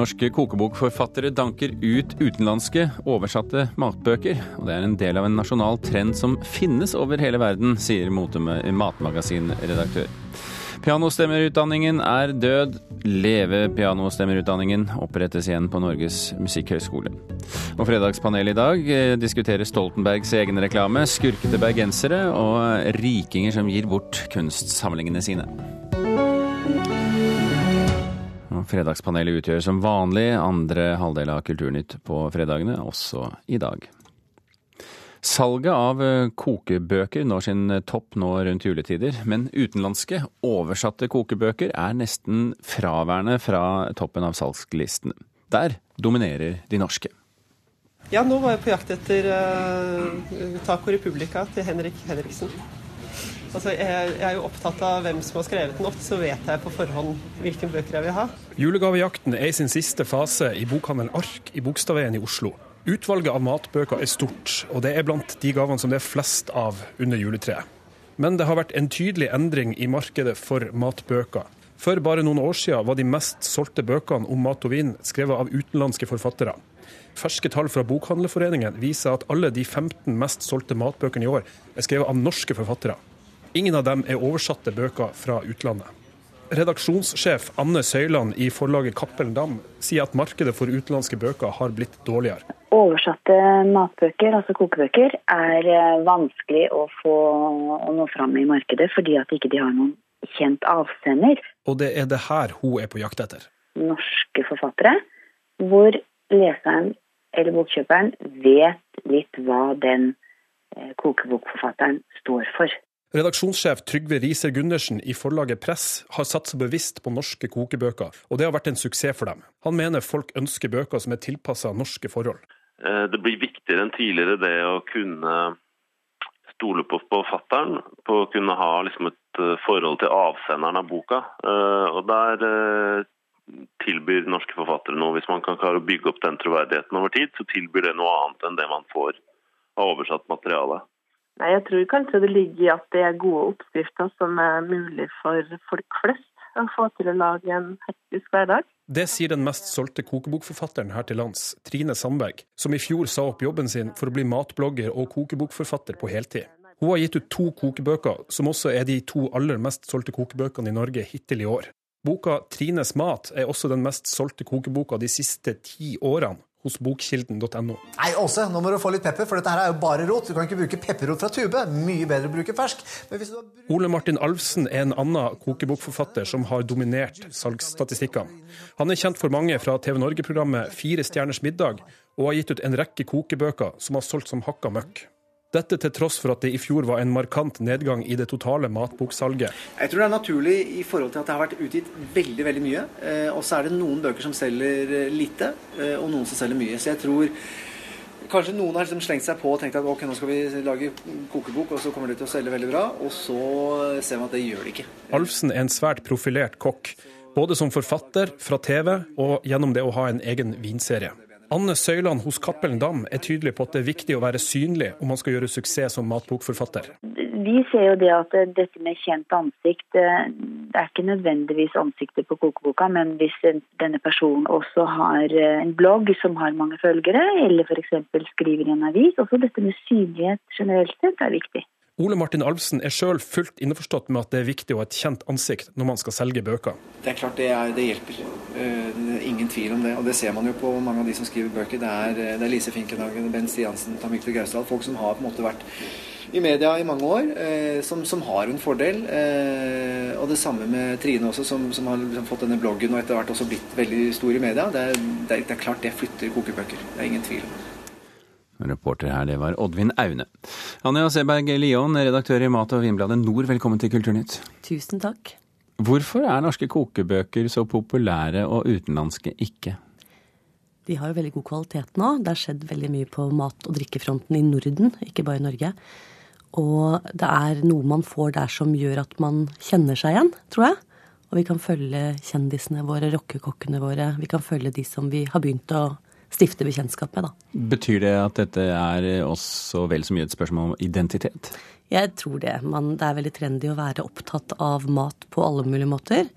Norske kokebokforfattere danker ut utenlandske oversatte matbøker. Og det er en del av en nasjonal trend som finnes over hele verden, sier matmagasinredaktør. Pianostemmerutdanningen er død. Leve pianostemmerutdanningen opprettes igjen på Norges musikkhøgskole. Og Fredagspanelet i dag eh, diskuterer Stoltenbergs egen reklame, skurkete bergensere og rikinger som gir bort kunstsamlingene sine. Fredagspanelet utgjør som vanlig andre halvdel av Kulturnytt på fredagene, også i dag. Salget av eh, kokebøker når sin topp nå rundt juletider, men utenlandske, oversatte kokebøker er nesten fraværende fra toppen av salgslistene. Der dominerer de norske. Ja, nå var jeg på jakt etter uh, Taco Republica til Henrik Henriksen. Altså, jeg, er jo opptatt av hvem som har skrevet den. Ofte så vet jeg på forhånd hvilke bøker jeg vil ha. Julegavejakten er i sin siste fase i bokhandelen Ark i Bogstadveien i Oslo. Utvalget av matbøker er stort, og det er blant de gavene som det er flest av under juletreet. Men det har vært en tydelig endring i markedet for matbøker. For bare noen år siden var de mest solgte bøkene om mat og vin skrevet av utenlandske forfattere. Ferske tall fra Bokhandlerforeningen viser at alle de 15 mest solgte matbøkene i år er skrevet av norske forfattere. Ingen av dem er oversatte bøker fra utlandet. Redaksjonssjef Anne Søyland i forlaget Cappelen Dam sier at markedet for utenlandske bøker har blitt dårligere. Oversatte matbøker, altså kokebøker, er eh, vanskelig å få å nå fram i markedet fordi at ikke de har noen kjent avsender. Og det er det her hun er på jakt etter. Norske forfattere, hvor leseren eller bokkjøperen vet litt hva den eh, kokebokforfatteren står for. Redaksjonssjef Trygve Riiser Gundersen i forlaget Press har satt seg bevisst på norske kokebøker, og det har vært en suksess for dem. Han mener folk ønsker bøker som er tilpassa norske forhold. Eh, det blir viktigere enn tidligere det å kunne stole på forfatteren, på å kunne ha liksom et eh, forhold til avsenderen av boka. Eh, og der tilbyr norske forfattere noe. Hvis man kan klare å bygge opp den troverdigheten over tid, så tilbyr det noe annet enn det man får av oversatt materiale. Nei, Jeg tror kanskje det ligger i at det er gode oppskrifter som er mulig for folk flest å få til å lage en hektisk hverdag. Det sier den mest solgte kokebokforfatteren her til lands, Trine Sandberg, som i fjor sa opp jobben sin for å bli matblogger og kokebokforfatter på heltid. Hun har gitt ut to kokebøker, som også er de to aller mest solgte kokebøkene i Norge hittil i år. Boka 'Trines mat' er også den mest solgte kokeboka de siste ti årene, hos bokkilden.no. Nei, Åse, nå må du få litt pepper, for dette her er jo bare rot. Du kan ikke bruke pepperrot fra tube. Mye bedre å bruke fersk. Har... Ole Martin Alfsen er en annen kokebokforfatter som har dominert salgsstatistikkene. Han er kjent for mange fra TV Norge-programmet Fire stjerners middag, og har gitt ut en rekke kokebøker som har solgt som hakka møkk. Dette til tross for at det i fjor var en markant nedgang i det totale matboksalget. Jeg tror det er naturlig i forhold til at det har vært utgitt veldig veldig mye. Eh, og så er det noen bøker som selger eh, lite, eh, og noen som selger mye. Så jeg tror kanskje noen har liksom slengt seg på og tenkt at ok, nå skal vi lage kokebok, og så kommer det til å selge veldig bra. Og så ser man at det gjør det ikke. Alfsen er en svært profilert kokk. Både som forfatter, fra TV og gjennom det å ha en egen vinserie. Anne Søyland hos Cappelen Dam er tydelig på at det er viktig å være synlig om man skal gjøre suksess som matbokforfatter. Vi ser jo det at dette med kjent ansikt eh, Det er ikke nødvendigvis ansiktet på kokeboka, men hvis denne personen også har eh, en blogg som har mange følgere, eller f.eks. skriver i en avis, også dette med synlighet generelt sett er viktig. Ole Martin Alvsen er sjøl fullt innforstått med at det er viktig å ha et kjent ansikt når man skal selge bøker. Det er klart det, er, det hjelper. Det er ingen tvil om det. Og det ser man jo på mange av de som skriver bøker. Det er, det er Lise Finkenhagen, Ben Stiansen, Tamikle Gausdal. Folk som har på en måte vært i media i mange år, eh, som, som, har en fordel. Eh, og det samme med Trine også, som, som har liksom fått denne bloggen og etter hvert også blitt veldig stor i media. Det er, det er klart det flytter kokebøker. Det er ingen tvil om det. Reporter her, det var Oddvin Aune. Anja Seberg Lion, redaktør i Mat- og vinbladet Nord, velkommen til Kulturnytt. Tusen takk. Hvorfor er norske kokebøker så populære og utenlandske ikke? De har jo veldig god kvalitet nå. Det har skjedd veldig mye på mat- og drikkefronten i Norden, ikke bare i Norge. Og det er noe man får der som gjør at man kjenner seg igjen, tror jeg. Og vi kan følge kjendisene våre, rockekokkene våre. Vi kan følge de som vi har begynt å stifte bekjentskap med. Da. Betyr det at dette er også vel så mye et spørsmål om identitet? Jeg tror det. Man, det er veldig trendy å være opptatt av mat på alle mulige måter.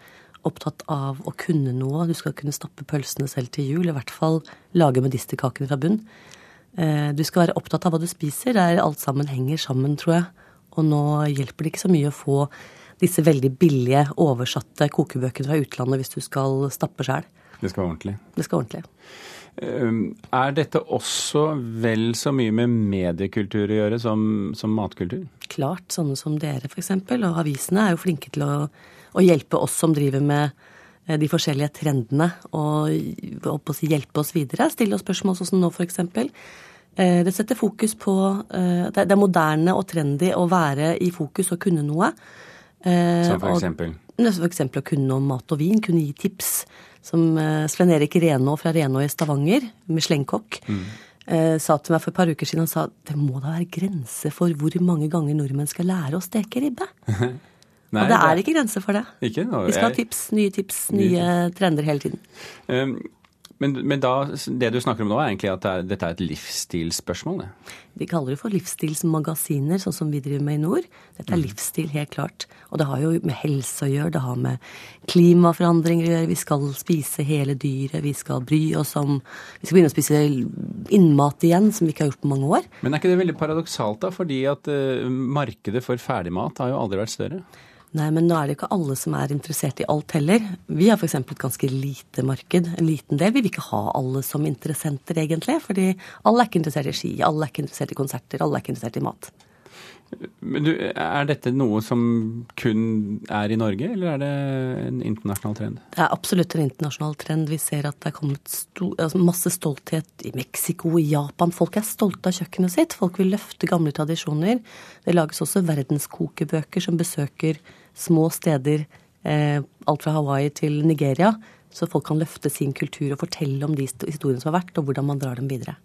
opptatt av å kunne noe. Du skal kunne stappe pølsene selv til jul, i hvert fall lage medisterkakene fra bunn. Eh, du skal være opptatt av hva du spiser. Der alt sammen henger sammen, tror jeg. Og nå hjelper det ikke så mye å få disse veldig billige, oversatte kokebøkene fra utlandet hvis du skal stappe sjæl. Det skal være ordentlig. Det skal være ordentlig. Um, er dette også vel så mye med mediekultur å gjøre som, som matkultur? Klart. Sånne som dere, f.eks. Og avisene er jo flinke til å, å, hjelpe oss som driver med eh, de forskjellige trendene, og, og hjelpe oss videre. Stille oss spørsmål sånn som nå, f.eks. Eh, det setter fokus på eh, Det er moderne og trendy å være i fokus og kunne noe. Som for eksempel? For eksempel å kunne om mat og vin, kunne gi tips som eh, Sven Erik Renå fra Renå i Stavanger, Michelin-kokk, mm. Eh, sa til meg for et par uker siden han sa det må da være grense for hvor mange ganger nordmenn skal lære å steke ribbe. Nei, og det er ikke grense for det. Ikke, Vi skal ha tips, nye tips, nye, nye trender hele tiden. Um, men, men, da, det du snakker om nå, er egentlig at det er, dette er et livsstilsspørsmål? Det. De kaller det for livsstilsmagasiner, sånn som vi driver med i nord. Dette er mm. livsstil, helt klart. Og det har jo med helse å gjøre, det har med klimaforandringer å gjøre. Vi skal spise hele dyret, vi skal bry oss om Vi skal begynne å spise innmat igjen, som vi ikke har gjort på mange år. Men er ikke det veldig paradoksalt, da? Fordi at uh, markedet for ferdigmat har jo aldri vært større? Nei, men nå er det ikke alle som er interessert i alt heller. Vi har f.eks. et ganske lite marked, en liten del. Vi vil ikke ha alle som interessenter, egentlig. Fordi alle er ikke interessert i ski, alle er ikke interessert i konserter, alle er ikke interessert i mat. Men du, Er dette noe som kun er i Norge, eller er det en internasjonal trend? Det er absolutt en internasjonal trend. Vi ser at det er kommet altså masse stolthet i Mexico, i Japan. Folk er stolte av kjøkkenet sitt. Folk vil løfte gamle tradisjoner. Det lages også verdenskokebøker som besøker små steder, eh, alt fra Hawaii til Nigeria. Så folk kan løfte sin kultur og fortelle om de historiene som har vært, og hvordan man drar dem videre.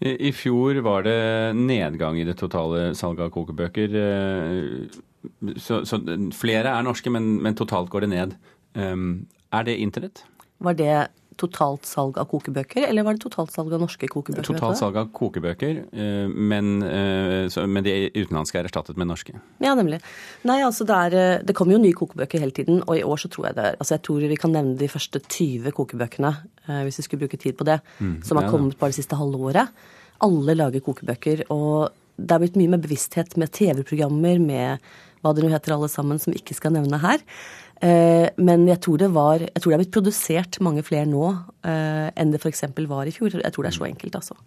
I fjor var det nedgang i det totale salget av kokebøker. Eh, så, så flere er norske, men, men, totalt går det ned. Um, er det internett? Var det totalt salg av kokebøker, eller var det totalt salg av norske kokebøker? Totalt salg av kokebøker, eh, men, eh, men de utenlandske er erstattet med norske. Ja, nemlig. Nei, altså det, er, eh, det kommer jo nye kokebøker hele tiden, og i år så tror jeg det Altså jeg tror vi kan nevne de første 20 kokebøkene, hvis vi skulle bruke tid på det, mm, som har ja, kommet bare det siste halve året. Alle lager kokebøker, og det er blitt mye mer bevissthet med TV-programmer, med hva det nå heter alle sammen, som ikke skal nevne her. Eh, men jeg tror, det var, jeg tror det er blitt produsert mange flere nå eh, enn det f.eks. var i fjor. Jeg tror det er så enkelt, altså.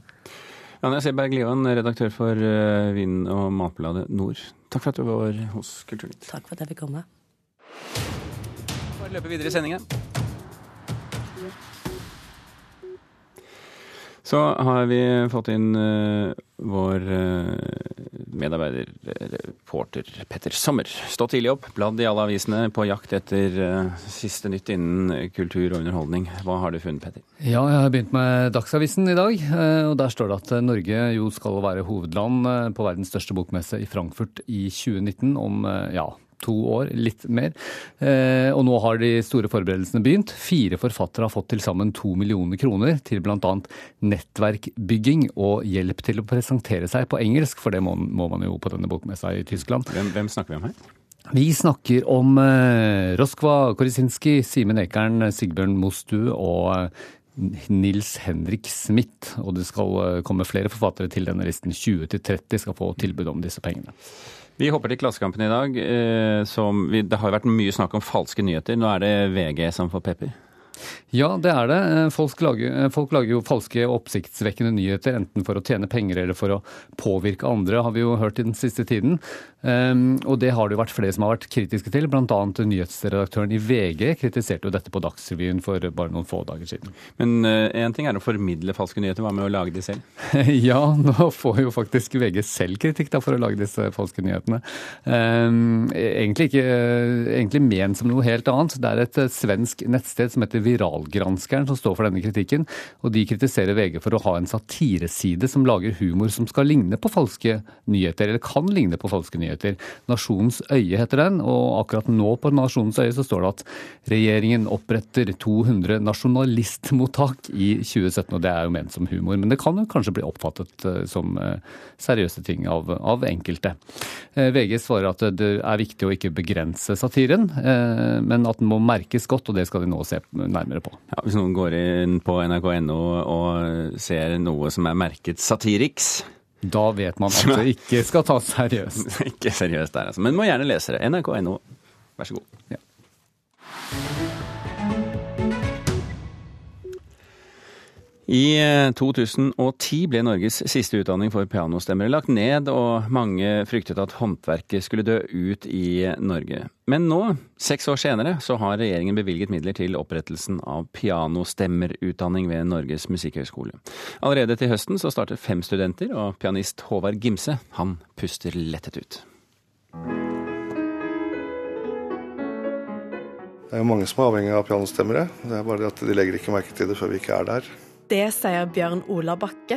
Anja Seberg Livan, redaktør for eh, Vin- og matbladet Nord. Takk for at du var hos Kulturnytt. Takk for at jeg fikk komme. Bare løpe videre i sendingen. Så har vi fått inn uh, vår uh, medarbeider, reporter Petter Sommer. Stå tidlig opp, bladd i alle avisene, på jakt etter uh, siste nytt innen kultur og underholdning. Hva har du funnet, Petter? Ja, jeg har begynt med Dagsavisen i dag. og Der står det at Norge jo skal være hovedland på verdens største bokmesse i Frankfurt i 2019 om ja, to år, litt mer. Eh, og nå har de store forberedelsene begynt. Fire forfattere har fått til sammen to millioner kroner til bl.a. nettverkbygging og hjelp til å presentere seg på engelsk, for det må, må man jo på denne bokmessa i Tyskland. Hvem, hvem snakker vi om her? Vi snakker om eh, Roskva Korisinski, Simen Ekern, Sigbjørn Mostu og eh, Nils Henrik Smith. Og det skal komme flere forfattere til denne listen. 20-30 skal få tilbud om disse pengene. Vi hopper til Klassekampen i dag. Eh, som, det har vært mye snakk om falske nyheter. Nå er det VG som får pepper. Ja, det er det. Eh, folk lager, eh, folk lager, jo falske oppsiktsvekkende nyheter, enten for å tjene penger eller for å påvirke andre, har vi jo hørt i den siste tiden. Um, og det har det jo vært flere som har vært kritiske til. Bl.a. nyhetsredaktøren i VG kritiserte jo dette på Dagsrevyen for bare noen få dager siden. Men én uh, ting er å formidle falske nyheter, hva med å lage de selv? ja, nå får jo faktisk VG selv kritikk da, for å lage disse falske nyhetene. Um, egentlig ikke egentlig ment som noe helt annet. Det er et svensk nettsted som heter Moralgranskeren som står for denne kritikken. Og de kritiserer VG for å ha en satireside som lager humor som skal ligne på falske nyheter, eller kan ligne på falske nyheter. Nasjonens øye heter den, og akkurat nå på Nasjonens øye så står det at regjeringen oppretter 200 nasjonalistmottak i 2017. Og det er jo ment som humor, men det kan jo kanskje bli oppfattet eh, som eh, seriøse ting av, av enkelte. Eh, VG svarer at det er viktig å ikke begrense satiren, men at den må merkes godt, og det skal de nå se nærmere på. Ja, hvis noen går inn på nrk.no og ser noe som er merket Satiriks, da vet man at det ikke skal tas seriøst. ikke seriøst der, altså. Men må gjerne lese det. nrk.no, vær så god. Ja. I 2010 eh, ble Norges siste utdanning for pianostemmere lagt ned, og mange fryktet at håndverket skulle dø ut i Norge. Men nå, seks år senere, så har regjeringen bevilget midler til opprettelsen av pianostemmerutdanning ved Norges musikkhøgskole. Allerede til høsten så starter fem studenter, og pianist Håvard Gimse, han puster lettet ut. Det er jo mange som er avhengig av pianostemmere. Det er bare det at de legger ikke merke til det før vi ikke er der. Det sier Bjørn Ola Bakke.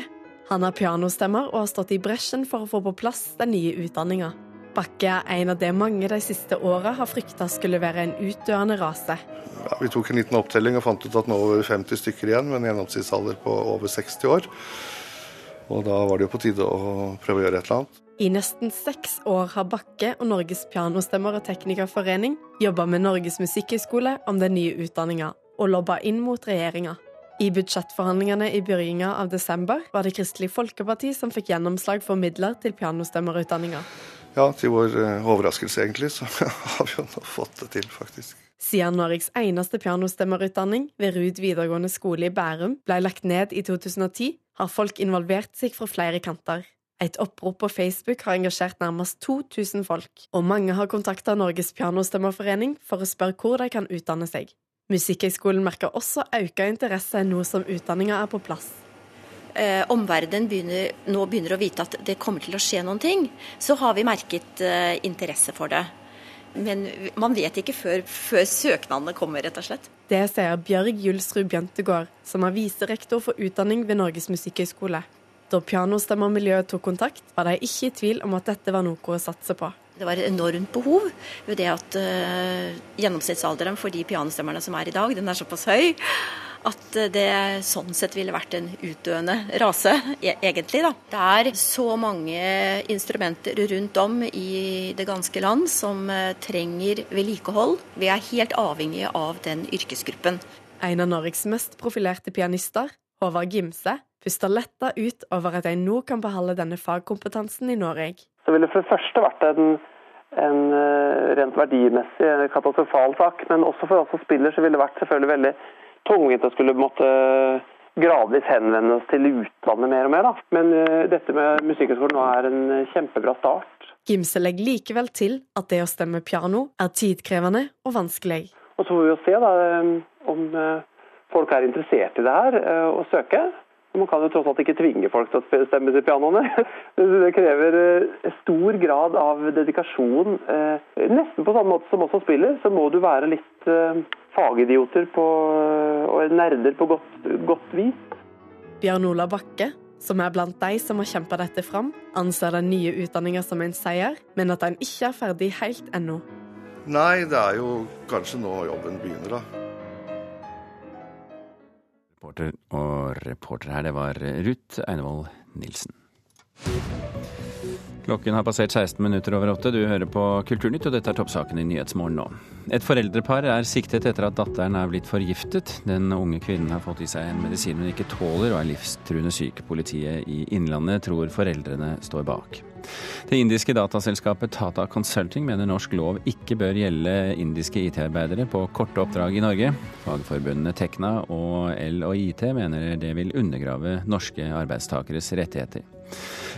Han har pianostemmer og har stått i bresjen for å få på plass den nye utdanninga. Bakke er en av det mange de siste åra har frykta skulle være en utdøende rase. Ja, vi tok en liten opptelling og fant ut at nå var det 50 stykker igjen, med en gjennomsnittsalder på over 60 år. Og da var det jo på tide å prøve å gjøre et eller annet. I nesten seks år har Bakke og Norges pianostemmer og teknikerforening jobba med Norges musikkhøgskole om den nye utdanninga, og lobba inn mot regjeringa. I budsjettforhandlingene i begynnelsen av desember var det Kristelig Folkeparti som fikk gjennomslag for midler til pianostemmerutdanninga. Ja, til vår eh, overraskelse egentlig, så har vi jo nå fått det til, faktisk. Siden Norges eneste pianostemmerutdanning ved Ruud videregående skole i Bærum ble lagt ned i 2010, har folk involvert seg fra flere kanter. Et opprop på Facebook har engasjert nærmest 2000 folk, og mange har kontakta Norges pianostemmerforening for å spørre hvor de kan utdanne seg. Musikkhøgskolen merker også økt interesse nå som utdanninga er på plass. Eh, omverdenen begynner, nå begynner å vite at det kommer til å skje noen ting, så har vi merket eh, interesse for det. Men man vet ikke før, før, søknadene kommer, rett og slett. Det sier Bjørg Julsrud Bjøntegård, som er viserektor for utdanning ved Norges musikkhøgskole. Da pianostemmermiljøet tok kontakt, var de ikke i tvil om at dette var noe å satse på. Det var et enormt behov ved det at uh, gjennomsnittsalderen for de pianostemmerne som er i dag, den er såpass høy at det sånn sett ville vært en utdøende rase, e egentlig. da. Det er så mange instrumenter rundt om i det ganske land som uh, trenger vedlikehold. Vi er helt avhengige av den yrkesgruppen. En av Norges mest profilerte pianister, Håvard Gimse, puster letta ut over at de nå kan beholde denne fagkompetansen i Norge så ville det for det første vært en, en eh, rent verdimessig katastrofal sak. Men også for oss som spiller så ville det vært selvfølgelig veldig tungvint å skulle måtte gradvis henvende oss til utlandet mer og mer. Da. Men uh, dette med Musikkhøgskolen nå er en kjempebra start. Gimse legger likevel til at det å stemme piano er tidkrevende og vanskelig. Og Så får vi jo se da, om folk er interessert i det her og søker. Man kan jo tross alt ikke tvinge folk til å stemme til pianoene. Det krever eh, stor grad av dedikasjon. Eh, nesten på samme måte som også spiller, så må du være litt eh, fagidioter på, og nerder på godt, godt vis. Bjørn Ola Bakke, som er blant de som har kjempa dette fram, anser den nye utdanninga som en seier, men at den ikke er ferdig helt ennå. Nei, det er jo kanskje nå jobben begynner, da. Reporter og reporter her, det var Ruth Einevold Nilsen. Klokken har passert 16 minutter over åtte. Du hører på Kulturnytt, og dette er toppsaken i Nyhetsmorgen nå. Et foreldrepar er siktet etter at datteren er blitt forgiftet. Den unge kvinnen har fått i seg en medisin hun ikke tåler, og er livstruende syk. Politiet i Innlandet tror foreldrene står bak. Det indiske dataselskapet Tata Consulting mener norsk lov ikke bør gjelde indiske IT-arbeidere på korte oppdrag i Norge. Fagforbundene Tekna og L og IT mener det vil undergrave norske arbeidstakeres rettigheter.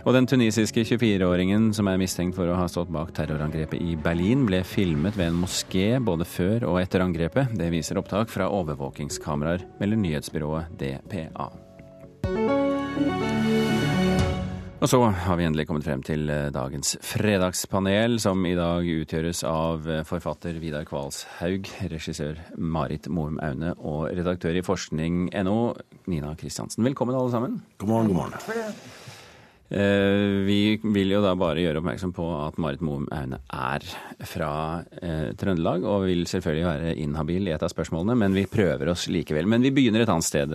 Og den tunisiske 24-åringen som er mistenkt for å ha stått bak terrorangrepet i Berlin, ble filmet ved en moské både før og etter angrepet. Det viser opptak fra overvåkingskameraer, melder nyhetsbyrået DPA. Og så har vi endelig kommet frem til eh, dagens fredagspanel, som i dag utgjøres av eh, forfatter Vidar Kvalshaug, regissør Marit Moum Aune og redaktør i forskning.no, Nina Kristiansen. Velkommen alle sammen. God morgen, god morgen. Eh, vi vil jo da bare gjøre oppmerksom på at Marit Moum Aune er fra eh, Trøndelag, og vil selvfølgelig være inhabil i et av spørsmålene, men vi prøver oss likevel. Men vi begynner et annet sted,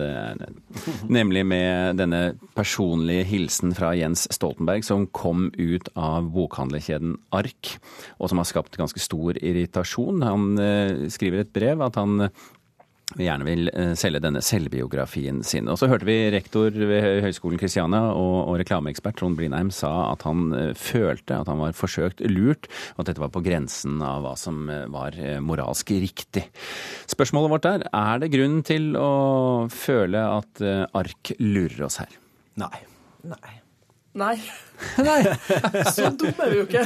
Nemlig med denne personlige hilsen fra Jens Stoltenberg, som kom ut av bokhandlerkjeden Ark, og som har skapt ganske stor irritasjon. Han eh, skriver et brev at han vi gjerne vil eh, selge denne selvbiografien sin. Og så hørte vi rektor ved Høgskolen Kristiania og, og reklameekspert Trond Blindheim sa at han uh, følte at han var forsøkt lurt, og at dette var på grensen av hva som uh, var moralsk riktig. Spørsmålet vårt er er det grunn til å føle at ark lurer oss her? Nei. Nei. Nei. Nei. Så dum er vi jo ikke.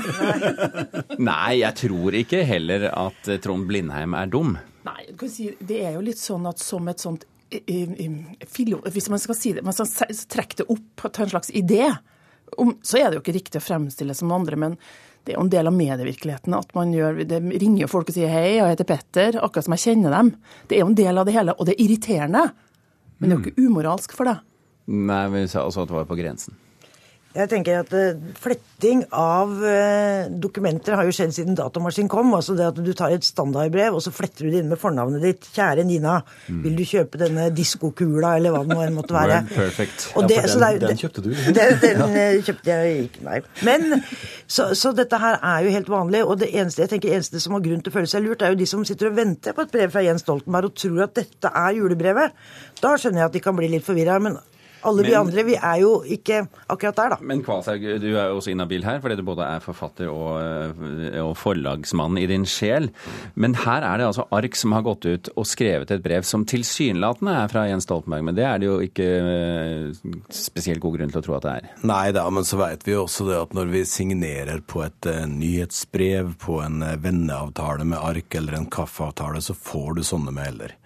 Nei. Nei, jeg tror ikke heller at Trond Blindheim er dum. Nei, si, det er jo litt sånn at som et sånt Hvis man skal si det, man skal trekke det opp til en slags idé, så er det jo ikke riktig å fremstille det som andre. men det er jo en del av medievirkeligheten. at man gjør, Det ringer folk og sier 'hei, jeg heter Petter', akkurat som jeg kjenner dem. Det er jo en del av det hele, og det er irriterende. Men det er jo ikke umoralsk for det. Nei, men vi sa også at det var på grensen. Jeg tenker at uh, Fletting av uh, dokumenter har jo skjedd siden datamaskin kom. altså det at Du tar et standardbrev og så fletter du det inn med fornavnet ditt. 'Kjære Nina, mm. vil du kjøpe denne diskokula?' eller hva det nå måtte være. Perfect. Det, ja, den, den, kjøpte du? Den, den ja. Eh, kjøpte jeg ikke, nei. Men, så, så, dette her er jo helt vanlig. Og det eneste jeg tenker, eneste som har grunn til å føle seg lurt, er jo de som sitter og venter på et brev fra Jens Stoltenberg og tror at dette er julebrevet. Da skjønner jeg at de kan bli litt forvirra. Men alle men, vi andre vi er jo ikke akkurat der, da. Men Kvalshaug, du er jo også inhabil her, fordi du både er forfatter og, eh, og forlagsmann i din sjel. Men her er det altså Ark som har gått ut og skrevet et brev som tilsynelatende er fra Jens Stoltenberg. Men det er det jo ikke eh, spesielt god grunn til å tro at det er. Nei da, men så veit vi jo også det at når vi signerer på et uh, nyhetsbrev, på en venneavtale med Ark eller en kaffeavtale, så får du sånne mailer.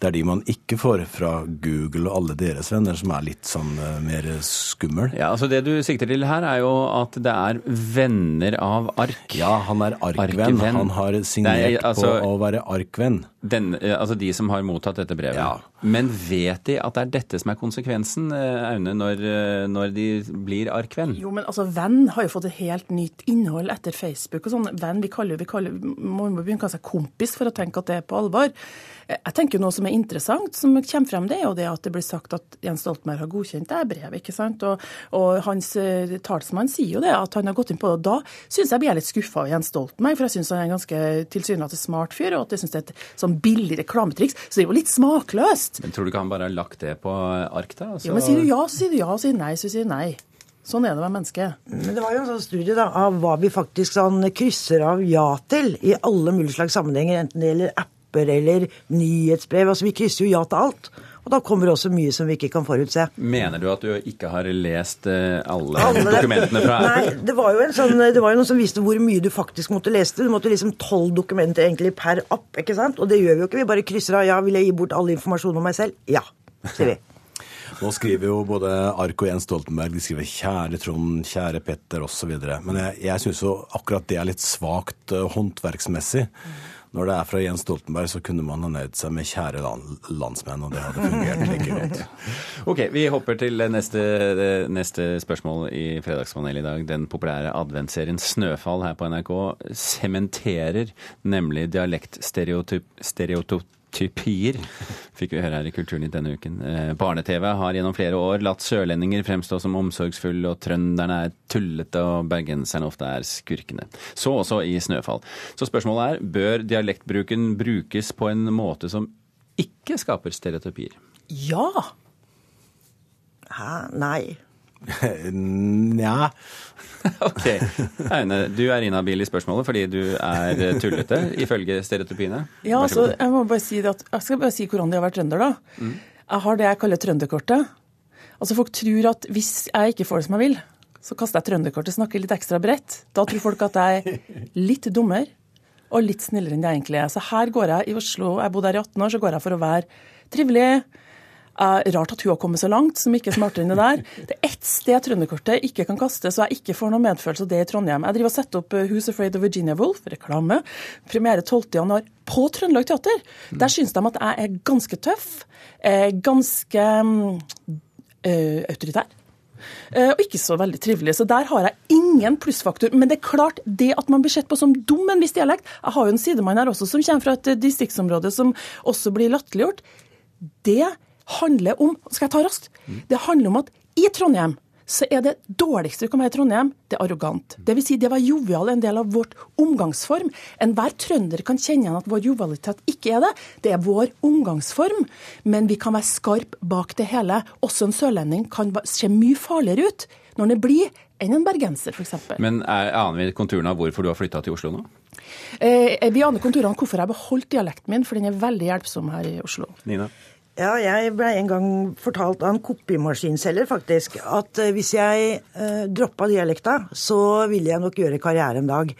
Det er de man ikke får fra Google og alle deres venner, som er litt sånn uh, mer skummel. Ja, altså Det du sikter til her, er jo at det er venner av ark. Ja, han er arkvenn. Han har signert Nei, altså, på å være arkvenn. Den, eh, altså de som har mottatt dette brevet. Ja. Men vet de at det er dette som er konsekvensen, eh, Aune, når, når de blir arkvenn? Jo, men altså, venn har jo fått et helt nytt innhold etter Facebook og sånn. Venn, vi kaller, vi kaller, må begynne å kalle seg kompis for å tenke at det er på alvor. Jeg tenker Noe som er interessant, som kommer frem, det er jo det at det blir sagt at Jens Stoltenberg har godkjent det brevet. ikke sant? Og, og hans talsmann sier jo det, at han har gått inn på det. og Da syns jeg blir litt skuffa av Jens Stoltenberg, for jeg syns han er en ganske tilsynelatende smart fyr, og at jeg syns det er et sånn billig reklametriks. Så det er jo litt smakløst. Men tror du ikke han bare har lagt det på ark, da? Så... Ja, men Sier du ja, så sier du ja, sier nei, så sier du nei. Sånn er det å være menneske. Men det var jo en sånn studie da, av hva vi faktisk sånn krysser av ja til i alle mulige slags sammenhenger, enten det gjelder apper eller nyhetsbrev. Altså, vi krysser jo ja til alt. Og da kommer det også mye som vi ikke kan forutse. Mener du at du ikke har lest eh, alle, alle dokumentene fra Apple? Nei, det var, jo en sånn, det var jo noen som viste hvor mye du faktisk måtte lese. Du måtte liksom tolv dokumenter egentlig per app, ikke sant? Og det gjør vi jo ikke. Vi bare krysser av ja, vil jeg gi bort all informasjon om meg selv? Ja, sier vi. Nå skriver jo både Ark og Jens Stoltenberg de skriver 'kjære Trond', 'kjære Petter' osv. Men jeg, jeg syns jo akkurat det er litt svakt uh, håndverksmessig. Mm. Når det er fra Jens Stoltenberg, så kunne man ha nøyd seg med 'kjære landsmenn', og det hadde fungert like godt. ok, vi hopper til neste, neste spørsmål i Fredagspanelet i dag. Den populære adventsserien 'Snøfall' her på NRK sementerer nemlig dialektstereotyp typier, fikk vi høre her i Kulturnytt denne uken. Eh, Barne-TV har gjennom flere år latt sørlendinger fremstå som omsorgsfulle, og trønderne er tullete, og bergenserne ofte er skurkene. Så også i Snøfall. Så spørsmålet er, bør dialektbruken brukes på en måte som ikke skaper stereotypier? Ja. Hæ? Nei. Nja. ok. Aune, du er inhabil i spørsmålet fordi du er tullete, ifølge stereotypiene. Ja, altså, jeg må bare si at, jeg skal bare si hvordan de har vært trønder, da. Mm. Jeg har det jeg kaller trønderkortet. Altså, Folk tror at hvis jeg ikke får det som jeg vil, så kaster jeg trønderkortet, snakker litt ekstra bredt. Da tror folk at jeg er litt dummer og litt snillere enn jeg egentlig er. Så her går jeg i Oslo, jeg bodde her i 18 år, så går jeg for å være trivelig Eh, rart at hun har kommet så langt, som ikke er smartere enn det der. Det er ett sted trønderkortet ikke kan kaste, så jeg ikke får noe medfølelse av det i Trondheim. Jeg driver og setter opp eh, Who's Afraid of Virginia Woolf, reklame. Premiere 12.1 på Trøndelag Teater. Der syns de at jeg er ganske tøff, eh, ganske uh, autoritær. Og ikke så veldig trivelig. Så der har jeg ingen plussfaktor. Men det er klart, det at man blir sett på som dum en viss dialekt Jeg har jo en sidemann her også som kommer fra et distriktsområde som også blir latterliggjort. Det handler om Skal jeg ta raskt? Det handler om at i Trondheim så er det dårligste du kan være i Trondheim, det er arrogant. Det vil si, det å være jovial er en del av vårt omgangsform. Enhver trønder kan kjenne igjen at vår jovialitet ikke er det. Det er vår omgangsform. Men vi kan være skarp bak det hele. Også en sørlending kan se mye farligere ut når det blir enn en bergenser, f.eks. Men er, aner vi konturene av hvorfor du har flytta til Oslo nå? Eh, vi aner konturene hvorfor jeg har beholdt dialekten min, for den er veldig hjelpsom her i Oslo. Nina? Ja, jeg ble en gang fortalt av en kopimaskinselger faktisk at uh, hvis jeg eh, droppa dialekta, så ville jeg nok gjøre karriere en dag.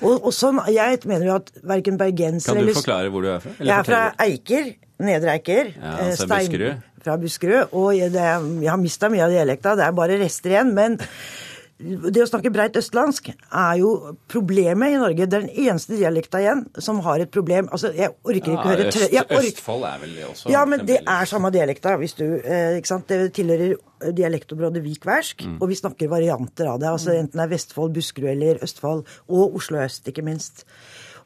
Og, og sånn, Jeg mener jo at verken bergenser eller Kan du eller, forklare hvor du er fra? Jeg er fra Eiker. Nedre Eiker. Ja, altså Stein- Buskerud? Fra Buskerud. Og jeg, det, jeg har mista mye av dialekta, det er bare rester igjen. Men det å snakke breit østlandsk er jo problemet i Norge. Det er den eneste dialekta igjen som har et problem. Altså, jeg orker ikke Ja, høre trø- jeg orker- Østfold er vel det også Ja, men det er samme dialekta, hvis du eh, Ikke sant. Det tilhører dialektområdet Vikværsk, Mm. og vi snakker varianter av det. Altså enten det er Vestfold, Buskerud eller Østfold. Og Oslo øst, ikke minst.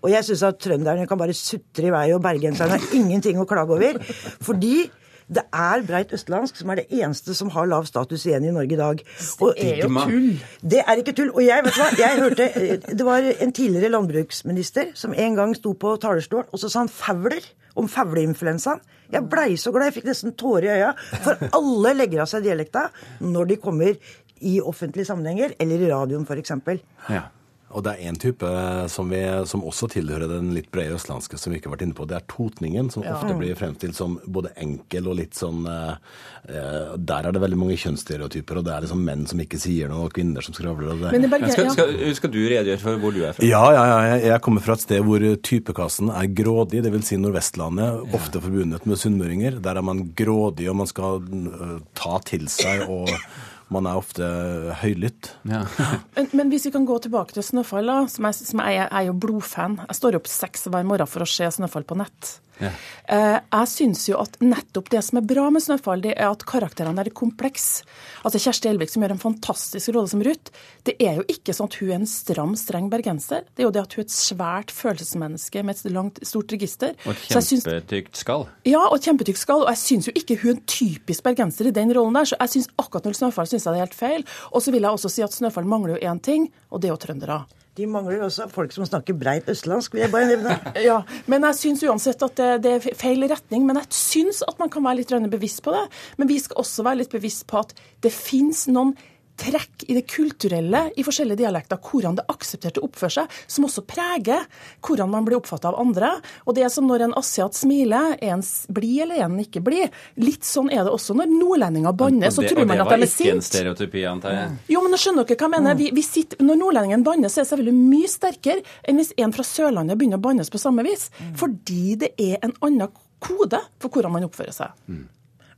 Og jeg syns at trønderne kan bare sutre i vei, og bergenserne har ingenting å klage over. Fordi det er breit østlandsk som er det eneste som har lav status igjen i Norge i dag. Og, Det er jo tull. Det er ikke tull. Og jeg, vet du hva, jeg hørte eh, Det var en tidligere landbruksminister som en gang sto på talerstolen, og så sa han fauler om fugleinfluensaen. Jeg blei så glad, jeg fikk nesten tårer i øya. For alle legger av seg dialekta når de kommer i offentlige sammenhenger, eller i radioen f.eks. Ja. Og det er én type som, vi, som også tilhører den litt brede østlandske, som vi ikke har vært inne på. Det er totningen, som Ja. ofte blir fremstilt som både enkel og litt sånn eh, eh, Der er det veldig mange kjønnsstereotyper, og det er liksom menn som ikke sier noe, og kvinner som skravler. Og det. Bergen- skal, skal, skal du redegjøre for hvor du er fra? Ja, ja, ja. Jeg- kommer fra et sted hvor typekassen er grådig, dvs. Si Nordvestlandet, ofte forbundet med sunnmøringer. Der er man grådig, og man skal øh, ta til seg, og man er ofte høylytt. Ja. Men, men hvis vi kan gå tilbake til Snøfall, da, som jeg, som jeg, jeg er jo blodfan. Jeg står opp seks hver morgen for å se Snøfall på nett. Ja. Eh, jeg syns jo at nettopp det som er bra med Snøfall, det er at karakterene er komplekse. Altså Kjersti Elvik som gjør en fantastisk rolle som Ruth. Det er jo ikke sånn at hun er en stram, streng bergenser. Det er jo det at hun er et svært følelsesmenneske med et langt, stort register. Og et syns- kjempetykt skall. ja, og kjempetykt skall. Og jeg syns jo ikke hun er en typisk bergenser i den rollen der. Så jeg synes akkurat når Snøfall syns jeg det er helt feil. Og så vil jeg også si at Snøfall mangler jo én ting, og det er jo trøndere. De mangler jo også folk som snakker breit østlandsk, vil jeg bare nevne. Ja, men jeg syns uansett at det, det er feil retning. Men jeg syns at man kan være litt bevisst på det. Men vi skal også være litt bevisst på at det fins noen trekk i det kulturelle i forskjellige dialekter, hvordan det aksepterte oppfører seg, som også preger hvordan man blir oppfatta av andre. Og det er som når en asiat smiler, er en blid eller er en ikke blid? Litt sånn er det også når nordlendinger banner, så tror og man det at var de er ikke en stereotypi, antar jeg. Jo, men nå skjønner dere hva jeg mener. Vi, vi sitter, når nordlendingen banner, så er det selvfølgelig mye sterkere enn hvis en fra Sørlandet begynner å bannes på samme vis. Fordi det er en annen kode for hvordan man oppfører seg.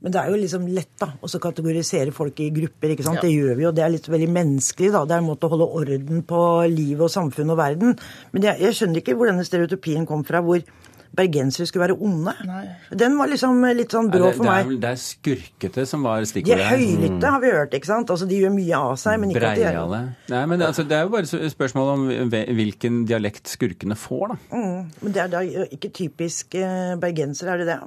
Men det er jo liksom lett da, å kategorisere folk i grupper. ikke sant? Ja. Det gjør vi jo. Det er litt veldig menneskelig. da. Det er en måte å holde orden på livet og samfunn og verden. Men jeg, jeg skjønner ikke hvor denne stereotypien kom fra, hvor bergensere skulle være onde. Den var liksom litt sånn brå for det, er, meg. det er skurkete som var De er høylytte, mm. har vi hørt. ikke sant? Altså, De gjør mye av seg, men ikke at de er det. Nei, men det, altså, det er jo bare spørsmål om hvilken dialekt skurkene får, da. mm, Men det er da ikke typisk bergensere, er det det?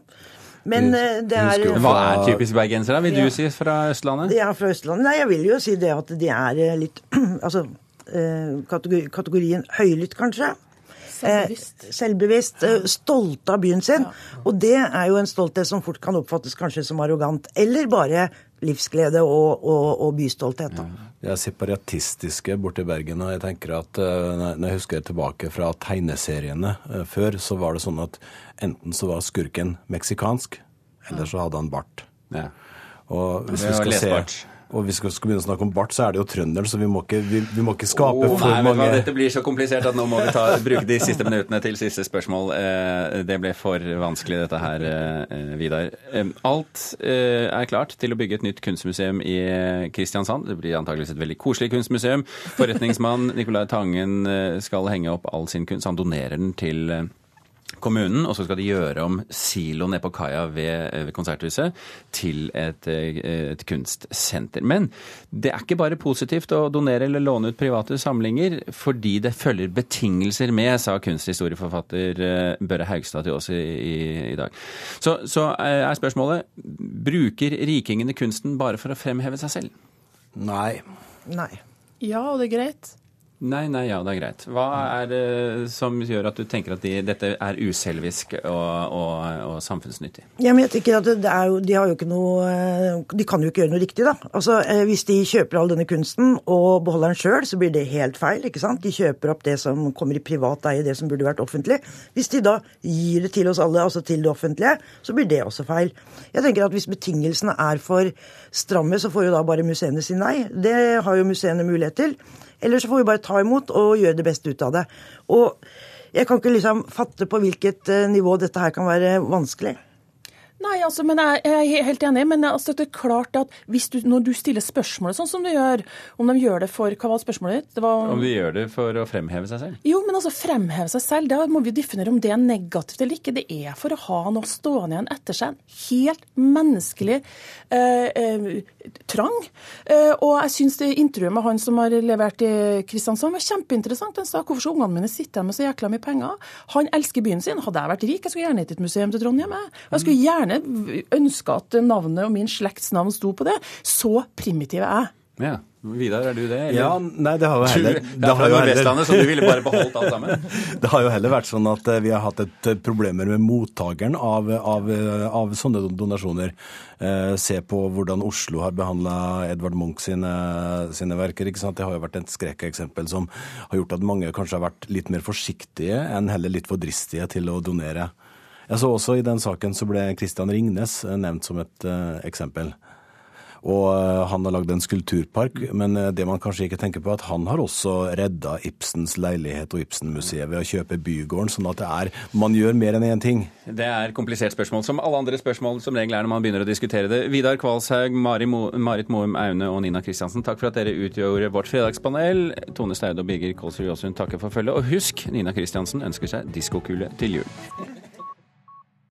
Men eh, det er Hva er typisk bergenser, da? Vil Ja. du si fra Østlandet? De er fra Østlandet. Nei, jeg vil jo si det at de er eh, litt Altså eh, kategorien høylytt, kanskje. Selvbevisst. Eh, selvbevisst. eh, stolte av byen sin. Og det er jo en stolthet som fort kan oppfattes kanskje som arrogant. Eller bare livsglede og, og, og bystolthet. Da. De er separatistiske borte i Bergen. og jeg tenker at eh, Når jeg husker tilbake fra tegneseriene før, så var det sånn at enten så var skurken meksikansk, eller så hadde han bart. Ja. Og hvis Det vi skal se. Og hvis vi skal begynne å snakke om bart, så er det jo trønderen, så vi må ikke, vi, vi må ikke skape oh, for nei, mange Dette blir så komplisert at nå må vi ta, bruke de siste minuttene til siste spørsmål. Eh, det ble for vanskelig, dette her, eh, Vidar. Eh, alt er klart til å bygge et nytt kunstmuseum i Kristiansand. Det blir antageligvis et veldig koselig kunstmuseum. Forretningsmann Nicolai Tangen skal henge opp all sin kunst. Han donerer den til kommunen, og så skal de gjøre om siloen nede på kaia ved, ved Konserthuset til et, et, kunstsenter. Men det er ikke bare positivt å donere eller låne ut private samlinger, fordi det følger betingelser med, sa kunsthistorieforfatter eh, Børre Haugstad til oss i, i, i dag. Så, så er spørsmålet bruker rikingene kunsten bare for å fremheve seg selv? Nei. Nei. Ja, og det er greit. Nei, nei, ja, det er greit. Hva er det som gjør at du tenker at de, dette er uselvisk og, og, og, samfunnsnyttig? Ja, men jeg tenker at jo, De har jo ikke noe De kan jo ikke gjøre noe riktig, da. Altså, eh, Hvis de kjøper all denne kunsten og beholder den sjøl, så blir det helt feil. ikke sant? De kjøper opp det som kommer i privat eie, det som burde vært offentlig. Hvis de da gir det til oss alle, altså til det offentlige, så blir det også feil. Jeg tenker at Hvis betingelsene er for stramme, så får jo da bare museene si nei. Det har jo museene mulighet til. Eller så får vi bare ta imot og gjøre det beste ut av det. Og jeg kan ikke liksom fatte på hvilket eh, nivå dette her kan være vanskelig. Nei, altså, men jeg, jeg, er helt enig. Men altså, det er klart at du, når du stiller spørsmålet sånn som du gjør, om de gjør det for Hva var spørsmålet ditt? Var, om de gjør det for å fremheve seg selv? Jo, men altså fremheve seg selv, da må vi definere om det er negativt eller ikke. Det er for å ha noe stående igjen etter seg. En helt menneskelig eh, eh, trang. Eh, og jeg syns det intervjuet med han som har levert i Kristiansand, var kjempeinteressant. Han sa hvorfor så ungene mine sitter med så jækla mye penger. Han elsker byen sin. Hadde jeg vært rik, jeg skulle gjerne gitt et museum til Trondheim. Jeg skulle gjerne gjerne ønska at navnet og min slekts navn sto på det. Så primitiv er jeg. Ja. Vidar, er du det? Eller? Ja, nei, det har jo heller Det har jo heller, så du ville bare beholdt alt sammen? det har jo heller vært sånn at eh, vi har hatt et eh, problemer med mottakeren av, av, eh, av sånne donasjoner. Eh, se på hvordan Oslo har behandla Edvard Munch sine, sine, verker. ikke sant? Det har jo vært et skrekkeksempel som har gjort at mange kanskje har vært litt mer forsiktige enn heller litt for dristige til å donere. Jeg så også i den saken så ble Christian Ringnes eh, nevnt som et uh, eksempel. Og uh, han har lagd en skulpturpark, men det man kanskje ikke tenker på, er at han har også redda Ibsens leilighet og Ibsen-museet ved å kjøpe bygården, sånn at det er Man gjør mer enn én ting. Det er komplisert spørsmål, som alle andre spørsmål som regel er når man begynner å diskutere det. Vidar Kvalshaug, Mari Mo, Marit Moum Aune og Nina Kristiansen, takk for at dere utgjorde vårt fredagspanel. Tone Staude og Birger Kolsrud Jåsund takker for følget. Og husk, Nina Kristiansen ønsker seg diskokule til jul.